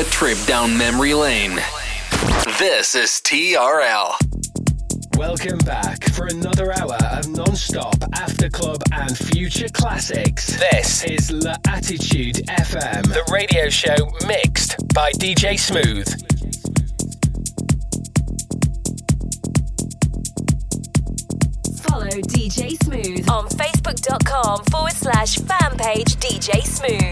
Ultimate trip down memory lane. This is TRL. Welcome back for another hour of non-stop after club and future classics. This is La Attitude FM, the radio show mixed by DJ Smooth. Follow DJ Smooth on facebook.com forward slash fan page DJ Smooth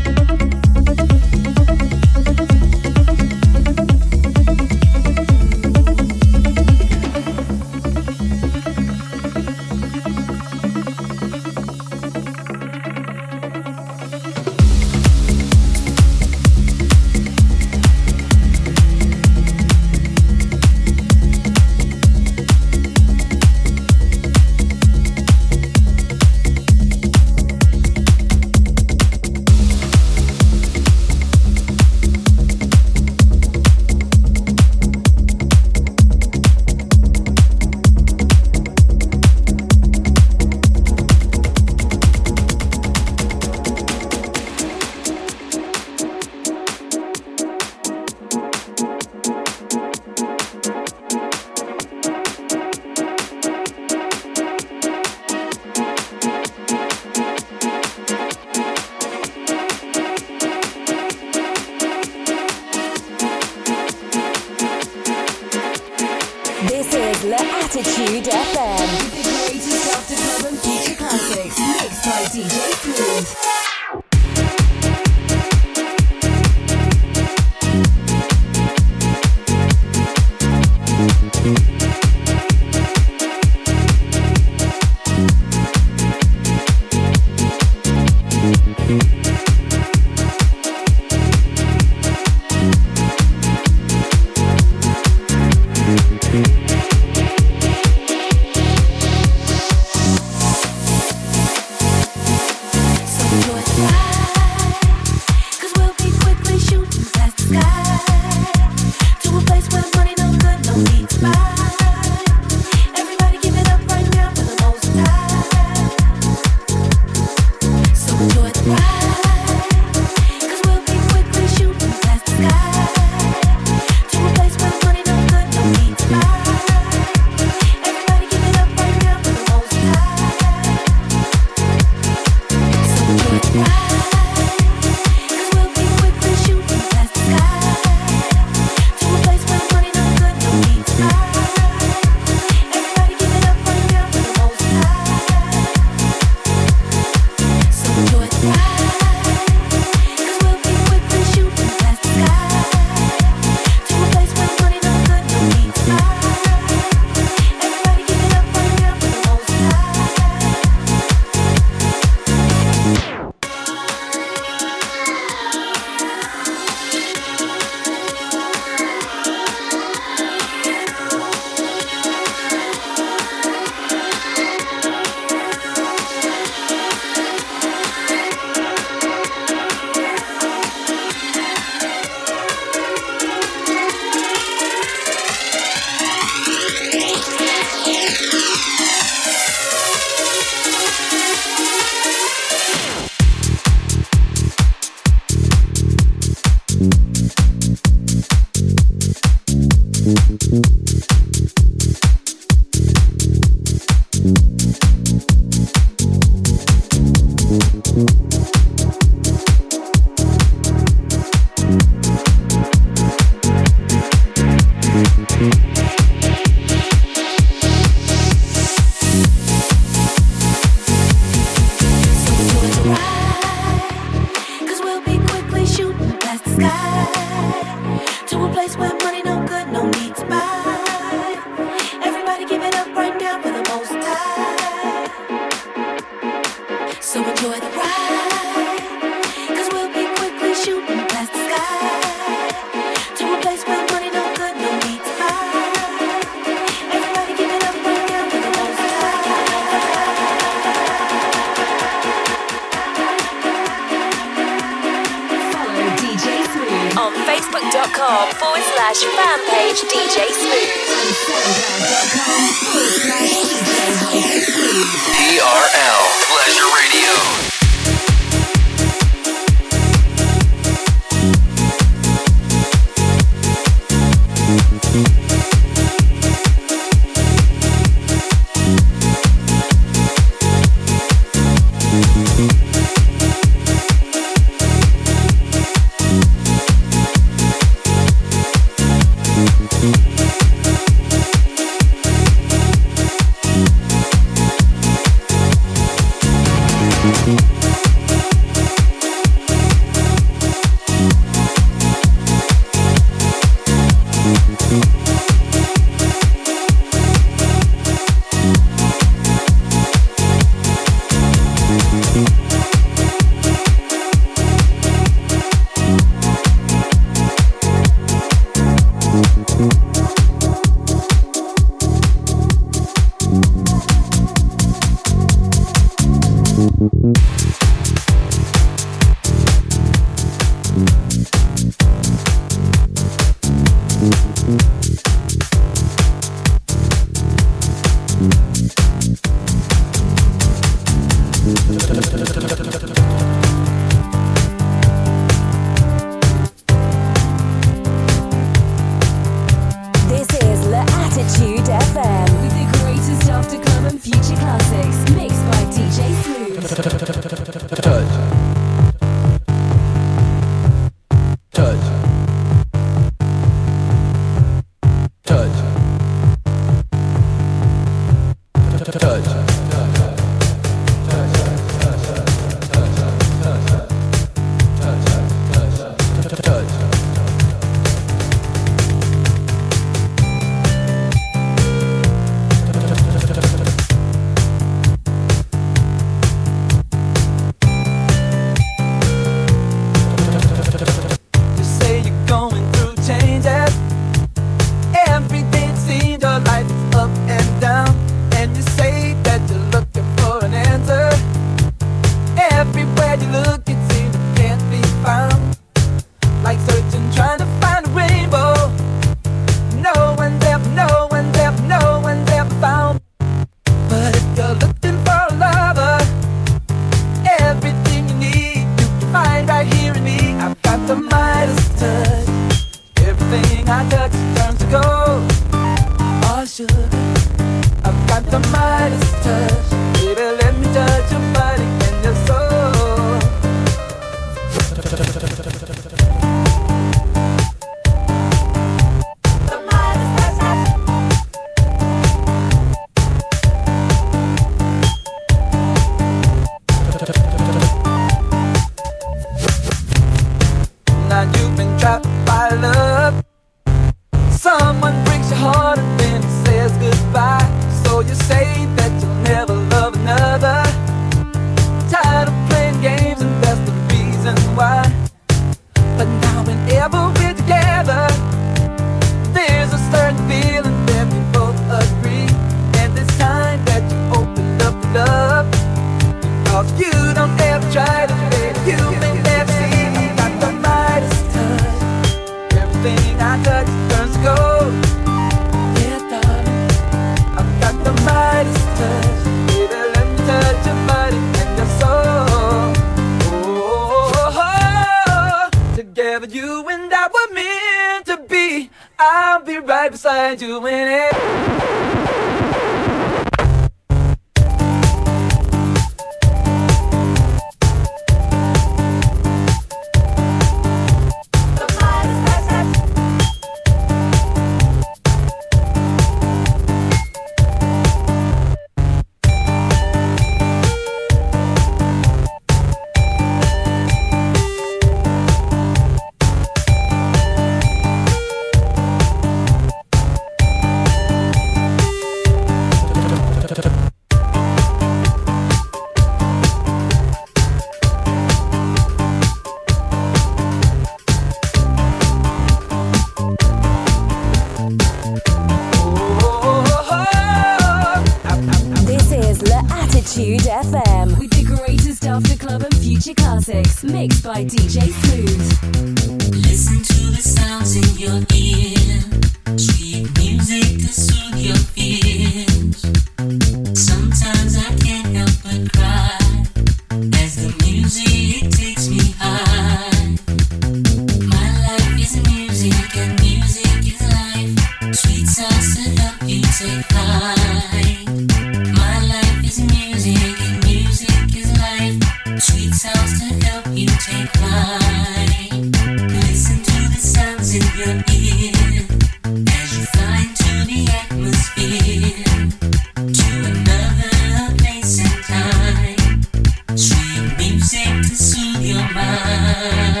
My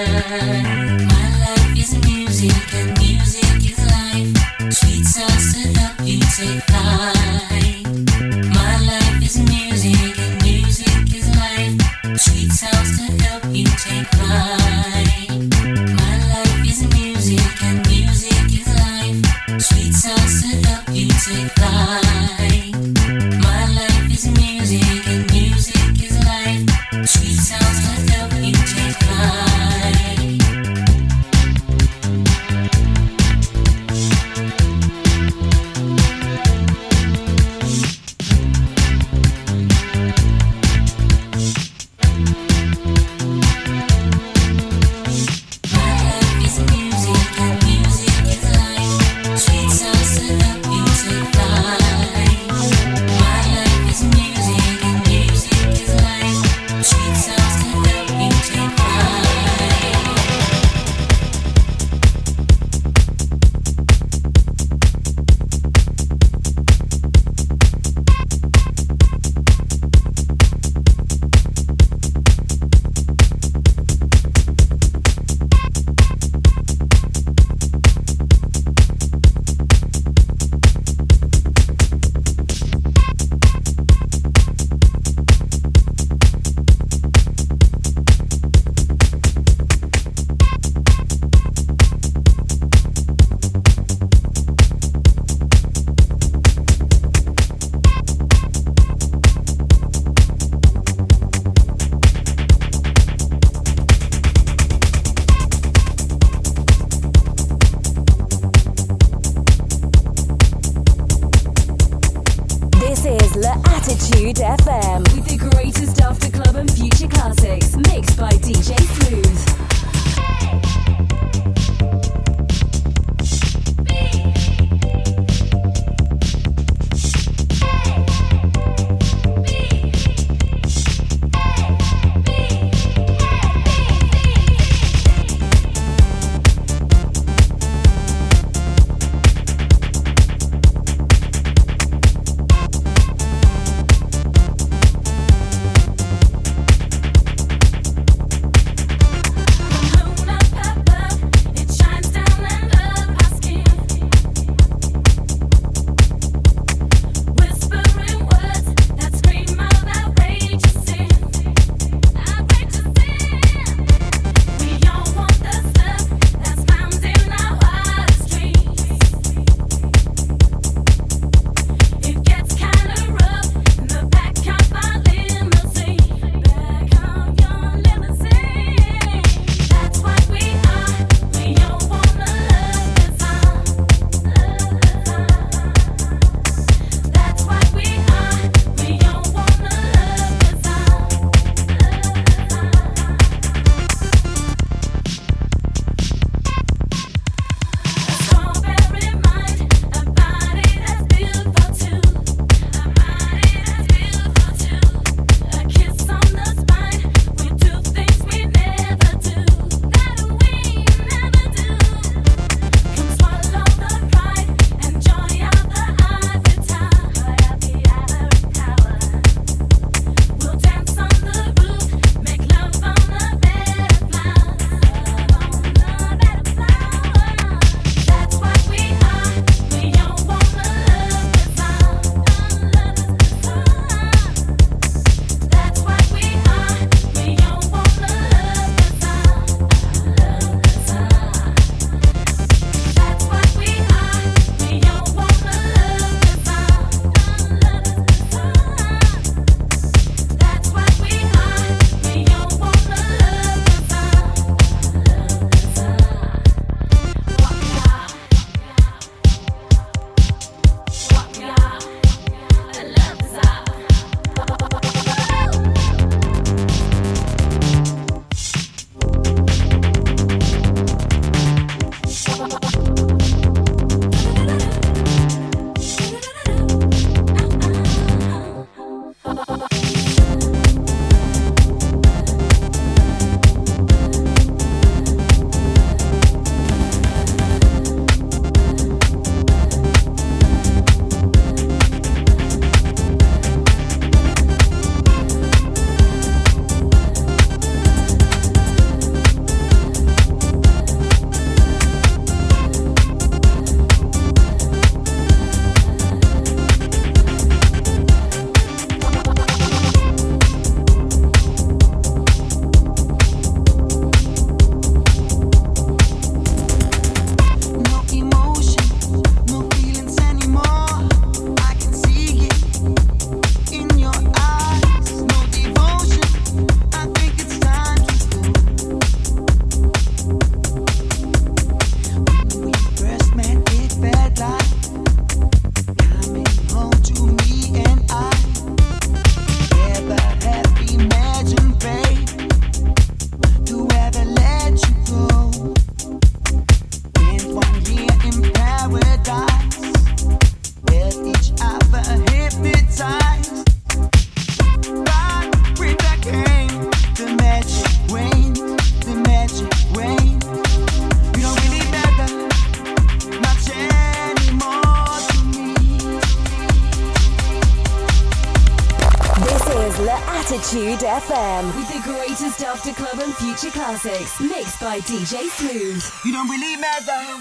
life is music. Classics mixed by DJ Smooth. You don't really matter.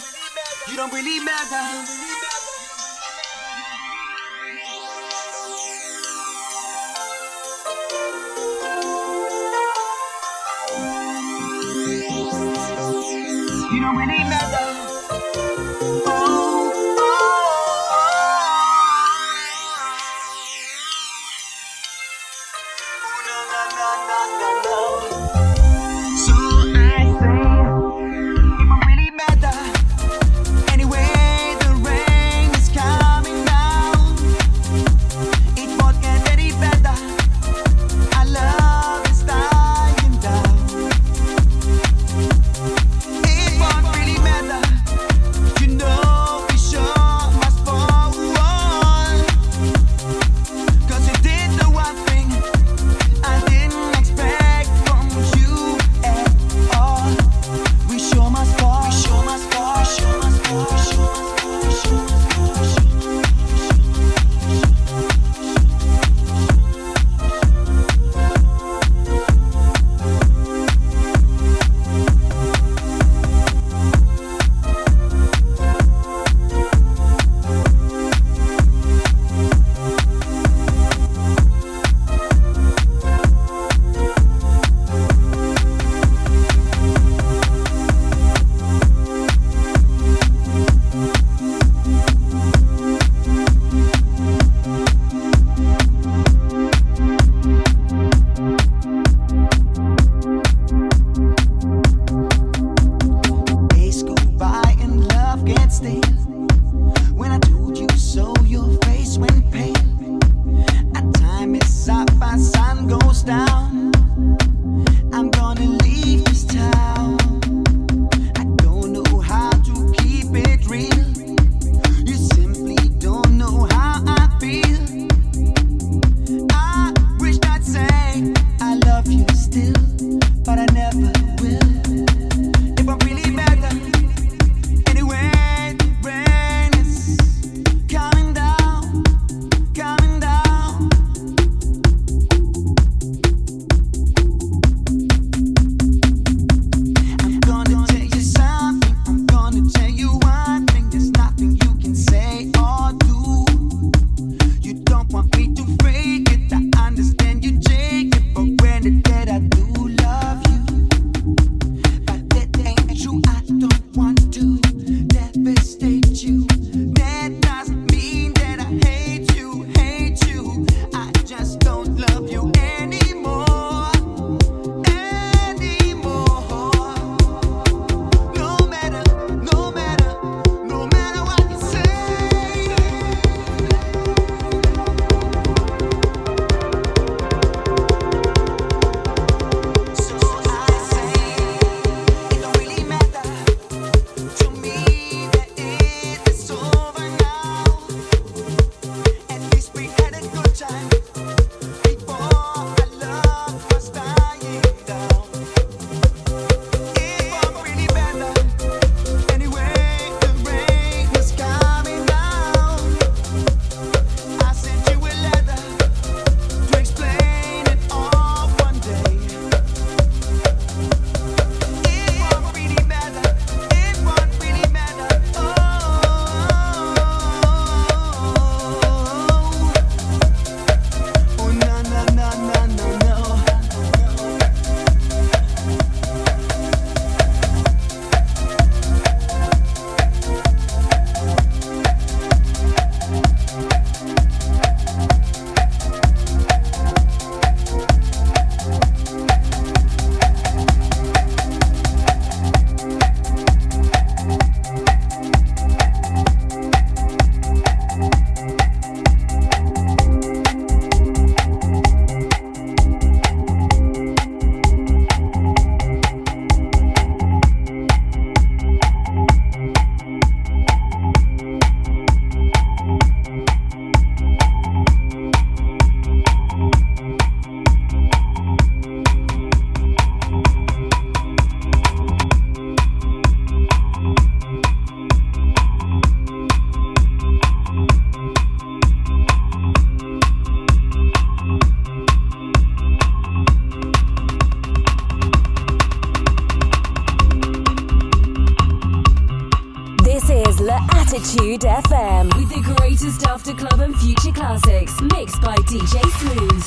L'Attitude FM with the greatest after club and future classics mixed by DJ Smooth.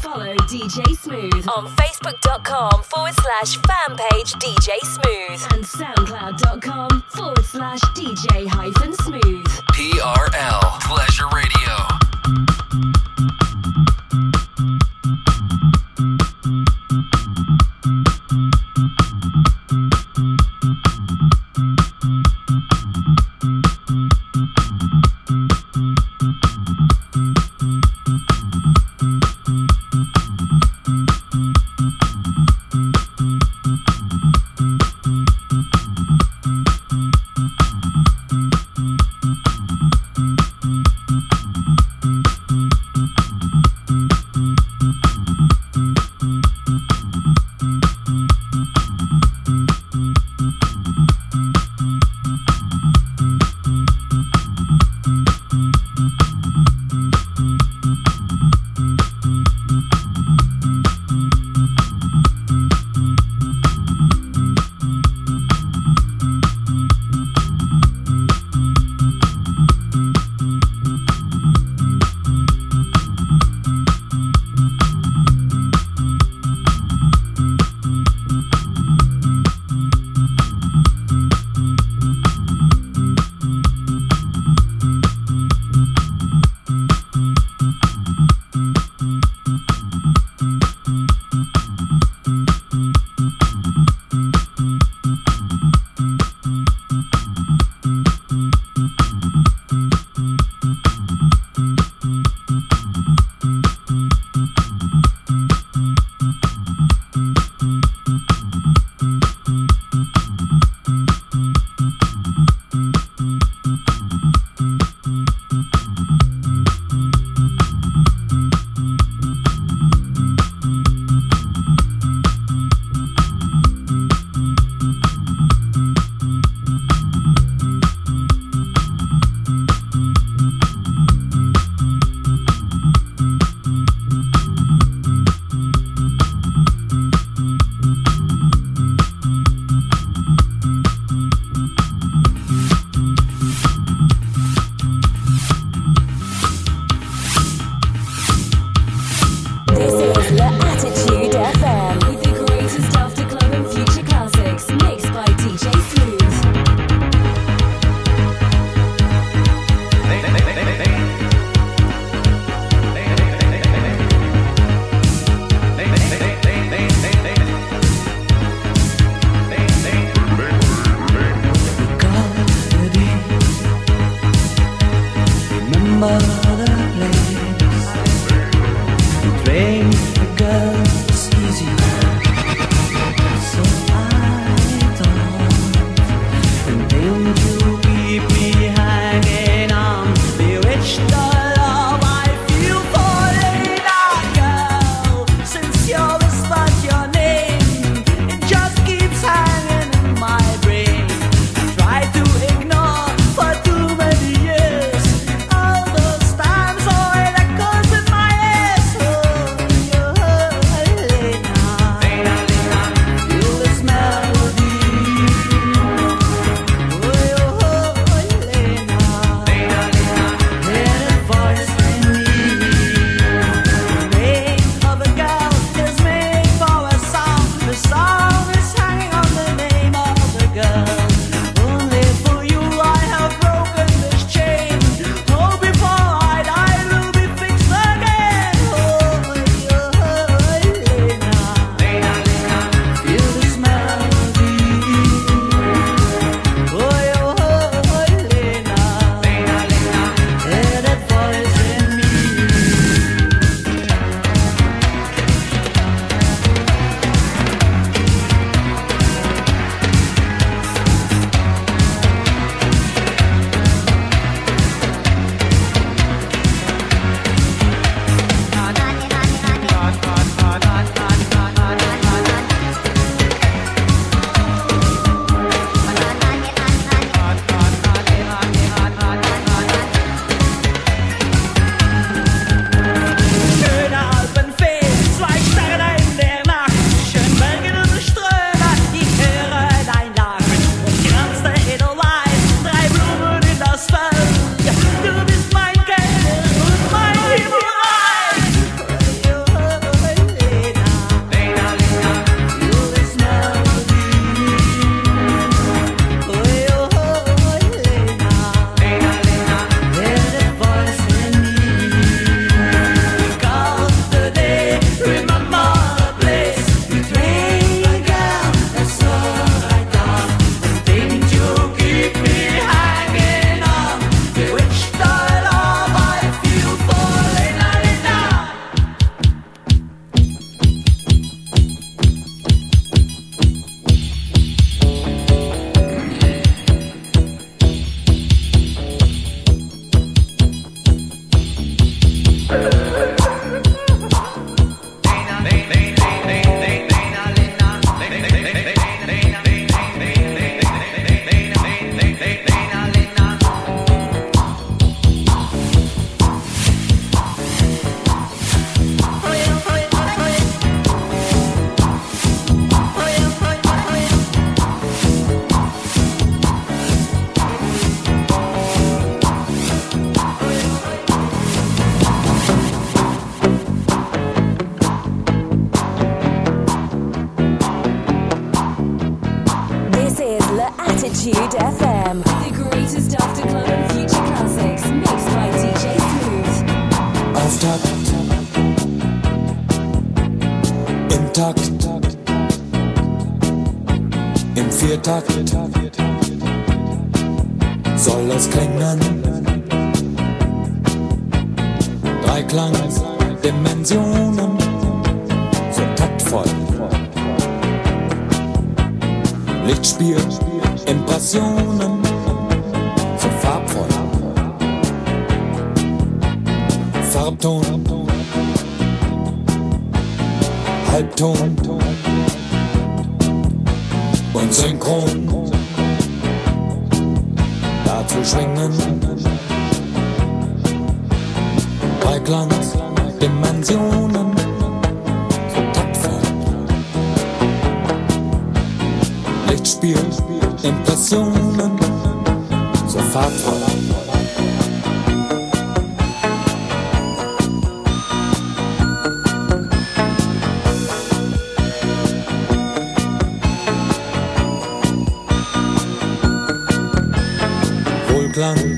Follow DJ Smooth on Facebook.com forward slash fan page DJ Smooth and SoundCloud.com forward slash DJ hyphen smooth. TRL Pleasure Radio. talking, talking. Breitland, Dimensionen, so tapfer. Lichtspiel, Impressionen, so fahrvoll. Wohlklang.